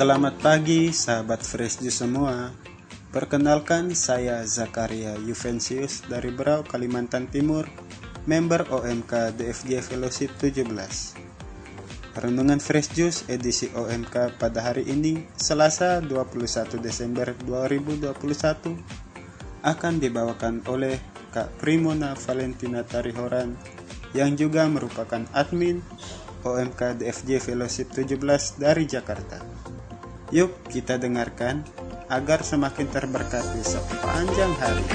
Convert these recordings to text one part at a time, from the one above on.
Selamat pagi sahabat Fresh Juice semua. Perkenalkan saya Zakaria Juvencius dari Berau, Kalimantan Timur, member OMK DFG Fellowship 17. Renungan Fresh Juice edisi OMK pada hari ini, Selasa 21 Desember 2021, akan dibawakan oleh Kak Primona Valentina Tarihoran yang juga merupakan admin OMK DFG Fellowship 17 dari Jakarta. Yuk kita dengarkan agar semakin terberkati sepanjang hari.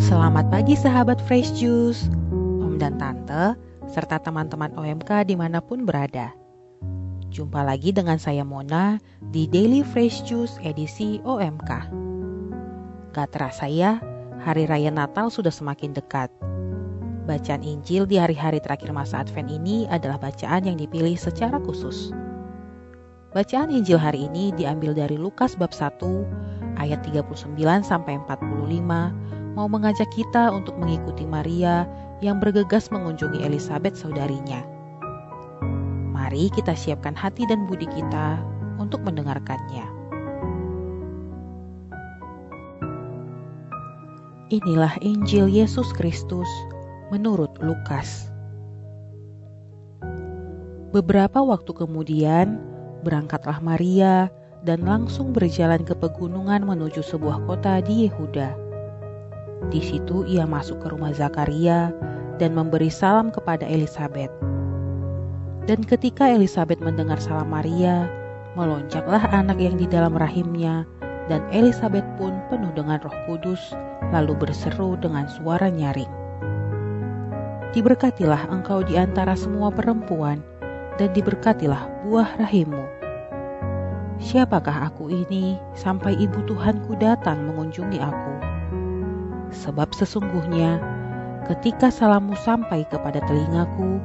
Selamat pagi sahabat Fresh Juice, Om dan Tante, serta teman-teman OMK di mana pun berada. Jumpa lagi dengan saya Mona di Daily Fresh Juice edisi OMK. Gak terasa ya, Hari Raya Natal sudah semakin dekat. Bacaan Injil di hari-hari terakhir masa Advent ini adalah bacaan yang dipilih secara khusus. Bacaan Injil hari ini diambil dari Lukas bab 1 ayat 39 sampai 45 mau mengajak kita untuk mengikuti Maria yang bergegas mengunjungi Elizabeth saudarinya. Mari kita siapkan hati dan budi kita untuk mendengarkannya. Inilah Injil Yesus Kristus menurut Lukas. Beberapa waktu kemudian, berangkatlah Maria dan langsung berjalan ke pegunungan menuju sebuah kota di Yehuda. Di situ ia masuk ke rumah Zakaria dan memberi salam kepada Elizabeth. Dan ketika Elizabeth mendengar salam Maria, melonjaklah anak yang di dalam rahimnya, dan Elizabeth pun penuh dengan Roh Kudus, lalu berseru dengan suara nyaring. Diberkatilah engkau di antara semua perempuan, dan diberkatilah buah rahimmu. Siapakah aku ini sampai ibu Tuhanku datang mengunjungi aku? Sebab sesungguhnya ketika salammu sampai kepada telingaku,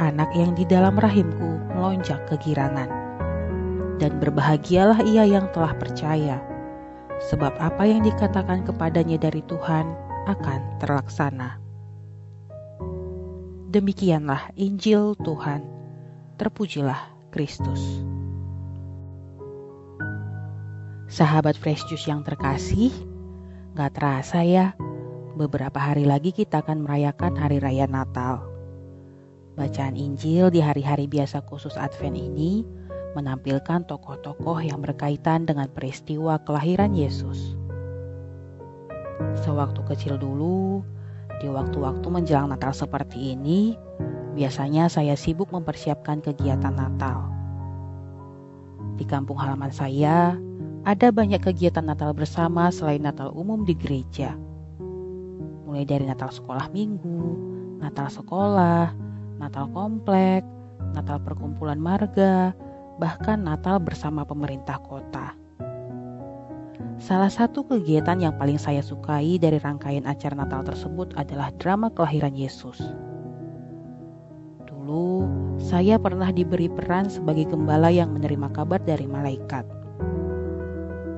anak yang di dalam rahimku melonjak kegirangan. Dan berbahagialah ia yang telah percaya, sebab apa yang dikatakan kepadanya dari Tuhan akan terlaksana. Demikianlah Injil Tuhan. Terpujilah Kristus. Sahabat Fresh Juice yang terkasih, gak terasa ya, beberapa hari lagi kita akan merayakan Hari Raya Natal. Bacaan Injil di hari-hari biasa khusus Advent ini menampilkan tokoh-tokoh yang berkaitan dengan peristiwa kelahiran Yesus. Sewaktu kecil dulu, di waktu-waktu menjelang Natal seperti ini, biasanya saya sibuk mempersiapkan kegiatan Natal. Di kampung halaman saya, ada banyak kegiatan Natal bersama selain Natal umum di gereja. Mulai dari Natal sekolah minggu, Natal sekolah, Natal komplek, Natal perkumpulan marga, bahkan Natal bersama pemerintah kota. Salah satu kegiatan yang paling saya sukai dari rangkaian acara Natal tersebut adalah drama kelahiran Yesus. Dulu, saya pernah diberi peran sebagai gembala yang menerima kabar dari malaikat.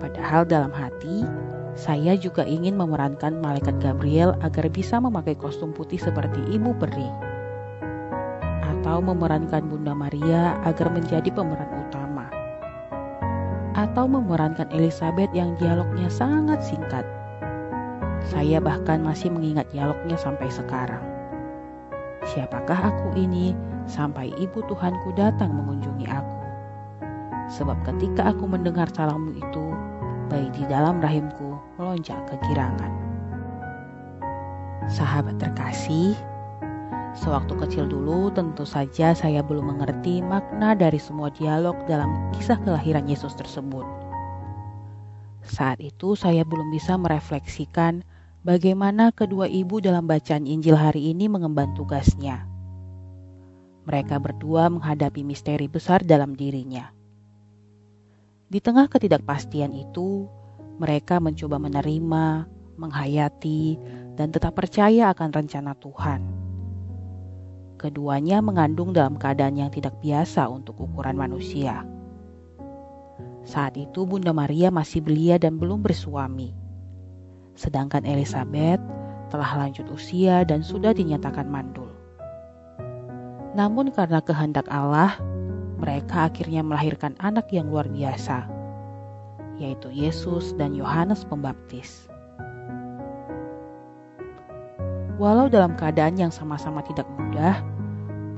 Padahal dalam hati, saya juga ingin memerankan malaikat Gabriel agar bisa memakai kostum putih seperti ibu peri atau memerankan Bunda Maria agar menjadi pemeran utama, atau memerankan Elizabeth yang dialognya sangat singkat. Saya bahkan masih mengingat dialognya sampai sekarang. Siapakah aku ini sampai ibu Tuhanku datang mengunjungi aku? Sebab ketika aku mendengar salammu itu, bayi di dalam rahimku melonjak kegirangan. Sahabat terkasih, Sewaktu kecil dulu, tentu saja saya belum mengerti makna dari semua dialog dalam kisah kelahiran Yesus tersebut. Saat itu, saya belum bisa merefleksikan bagaimana kedua ibu dalam bacaan Injil hari ini mengemban tugasnya. Mereka berdua menghadapi misteri besar dalam dirinya. Di tengah ketidakpastian itu, mereka mencoba menerima, menghayati, dan tetap percaya akan rencana Tuhan Keduanya mengandung dalam keadaan yang tidak biasa untuk ukuran manusia. Saat itu Bunda Maria masih belia dan belum bersuami. Sedangkan Elizabeth telah lanjut usia dan sudah dinyatakan mandul. Namun karena kehendak Allah, mereka akhirnya melahirkan anak yang luar biasa, yaitu Yesus dan Yohanes Pembaptis. Walau dalam keadaan yang sama-sama tidak mudah,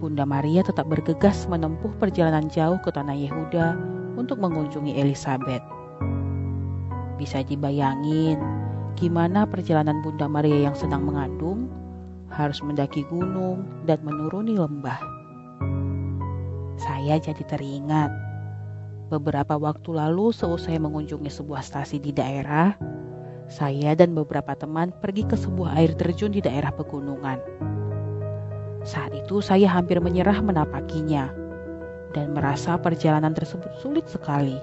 Bunda Maria tetap bergegas menempuh perjalanan jauh ke tanah Yehuda untuk mengunjungi Elizabeth. Bisa dibayangin gimana perjalanan Bunda Maria yang sedang mengandung harus mendaki gunung dan menuruni lembah. Saya jadi teringat beberapa waktu lalu seusai mengunjungi sebuah stasi di daerah, saya dan beberapa teman pergi ke sebuah air terjun di daerah pegunungan. Saat itu saya hampir menyerah menapakinya dan merasa perjalanan tersebut sulit sekali.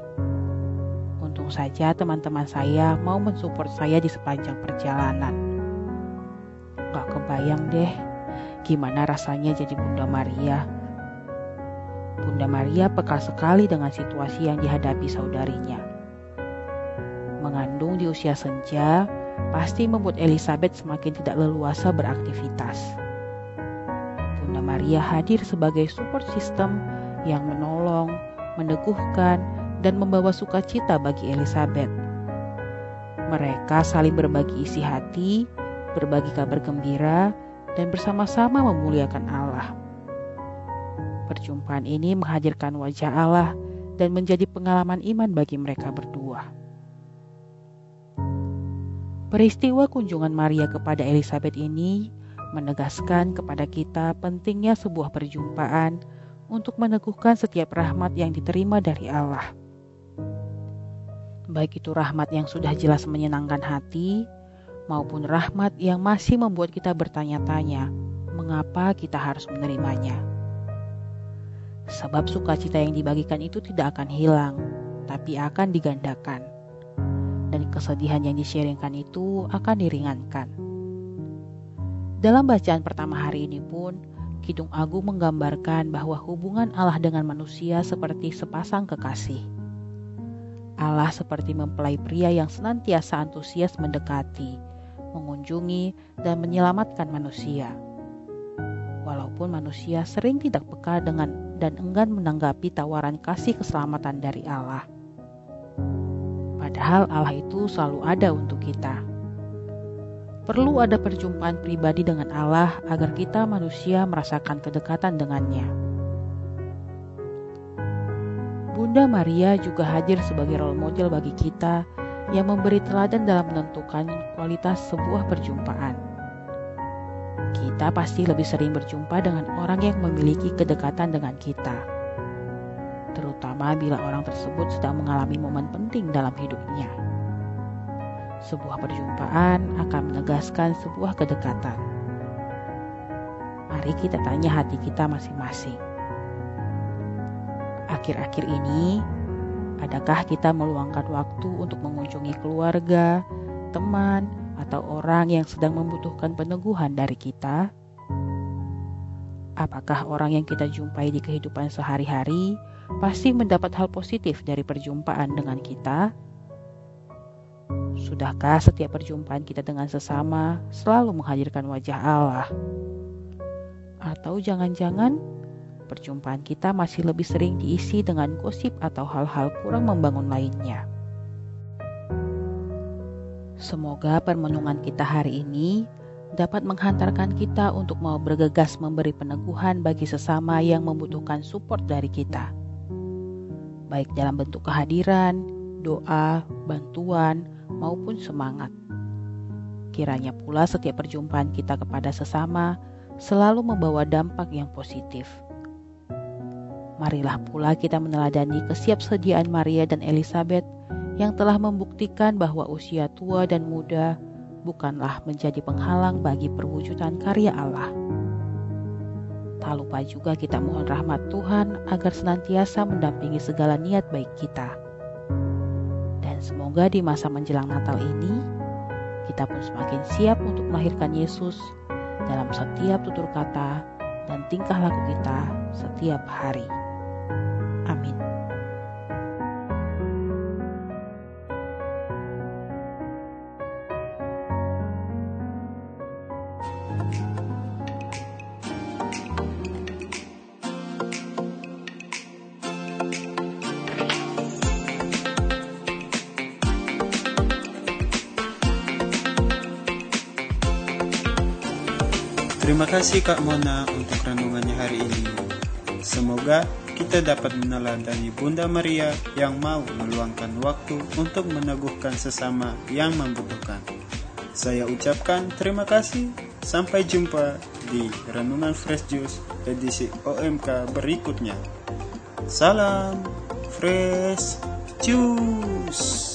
Untung saja teman-teman saya mau mensupport saya di sepanjang perjalanan. Gak kebayang deh gimana rasanya jadi Bunda Maria. Bunda Maria peka sekali dengan situasi yang dihadapi saudarinya mengandung di usia senja pasti membuat Elizabeth semakin tidak leluasa beraktivitas. Bunda Maria hadir sebagai support system yang menolong, meneguhkan, dan membawa sukacita bagi Elizabeth. Mereka saling berbagi isi hati, berbagi kabar gembira, dan bersama-sama memuliakan Allah. Perjumpaan ini menghadirkan wajah Allah dan menjadi pengalaman iman bagi mereka berdua. Peristiwa kunjungan Maria kepada Elizabeth ini menegaskan kepada kita pentingnya sebuah perjumpaan untuk meneguhkan setiap rahmat yang diterima dari Allah. Baik itu rahmat yang sudah jelas menyenangkan hati, maupun rahmat yang masih membuat kita bertanya-tanya, mengapa kita harus menerimanya. Sebab sukacita yang dibagikan itu tidak akan hilang, tapi akan digandakan kesedihan yang disharingkan itu akan diringankan. Dalam bacaan pertama hari ini pun, Kidung Agung menggambarkan bahwa hubungan Allah dengan manusia seperti sepasang kekasih. Allah seperti mempelai pria yang senantiasa antusias mendekati, mengunjungi, dan menyelamatkan manusia. Walaupun manusia sering tidak peka dengan dan enggan menanggapi tawaran kasih keselamatan dari Allah. Padahal Allah itu selalu ada untuk kita. Perlu ada perjumpaan pribadi dengan Allah agar kita manusia merasakan kedekatan dengannya. Bunda Maria juga hadir sebagai role model bagi kita yang memberi teladan dalam menentukan kualitas sebuah perjumpaan. Kita pasti lebih sering berjumpa dengan orang yang memiliki kedekatan dengan kita terutama bila orang tersebut sedang mengalami momen penting dalam hidupnya. Sebuah perjumpaan akan menegaskan sebuah kedekatan. Mari kita tanya hati kita masing-masing. Akhir-akhir ini, adakah kita meluangkan waktu untuk mengunjungi keluarga, teman, atau orang yang sedang membutuhkan peneguhan dari kita? Apakah orang yang kita jumpai di kehidupan sehari-hari pasti mendapat hal positif dari perjumpaan dengan kita? Sudahkah setiap perjumpaan kita dengan sesama selalu menghadirkan wajah Allah? Atau jangan-jangan perjumpaan kita masih lebih sering diisi dengan gosip atau hal-hal kurang membangun lainnya? Semoga permenungan kita hari ini dapat menghantarkan kita untuk mau bergegas memberi peneguhan bagi sesama yang membutuhkan support dari kita baik dalam bentuk kehadiran, doa, bantuan, maupun semangat. Kiranya pula setiap perjumpaan kita kepada sesama selalu membawa dampak yang positif. Marilah pula kita meneladani kesiapsediaan Maria dan Elizabeth yang telah membuktikan bahwa usia tua dan muda bukanlah menjadi penghalang bagi perwujudan karya Allah. Tak lupa juga kita mohon rahmat Tuhan agar senantiasa mendampingi segala niat baik kita. Dan semoga di masa menjelang Natal ini, kita pun semakin siap untuk melahirkan Yesus dalam setiap tutur kata dan tingkah laku kita setiap hari. Amin. Terima kasih Kak Mona untuk renungannya hari ini. Semoga kita dapat meneladani Bunda Maria yang mau meluangkan waktu untuk meneguhkan sesama yang membutuhkan. Saya ucapkan terima kasih. Sampai jumpa di Renungan Fresh Juice edisi OMK berikutnya. Salam Fresh Juice.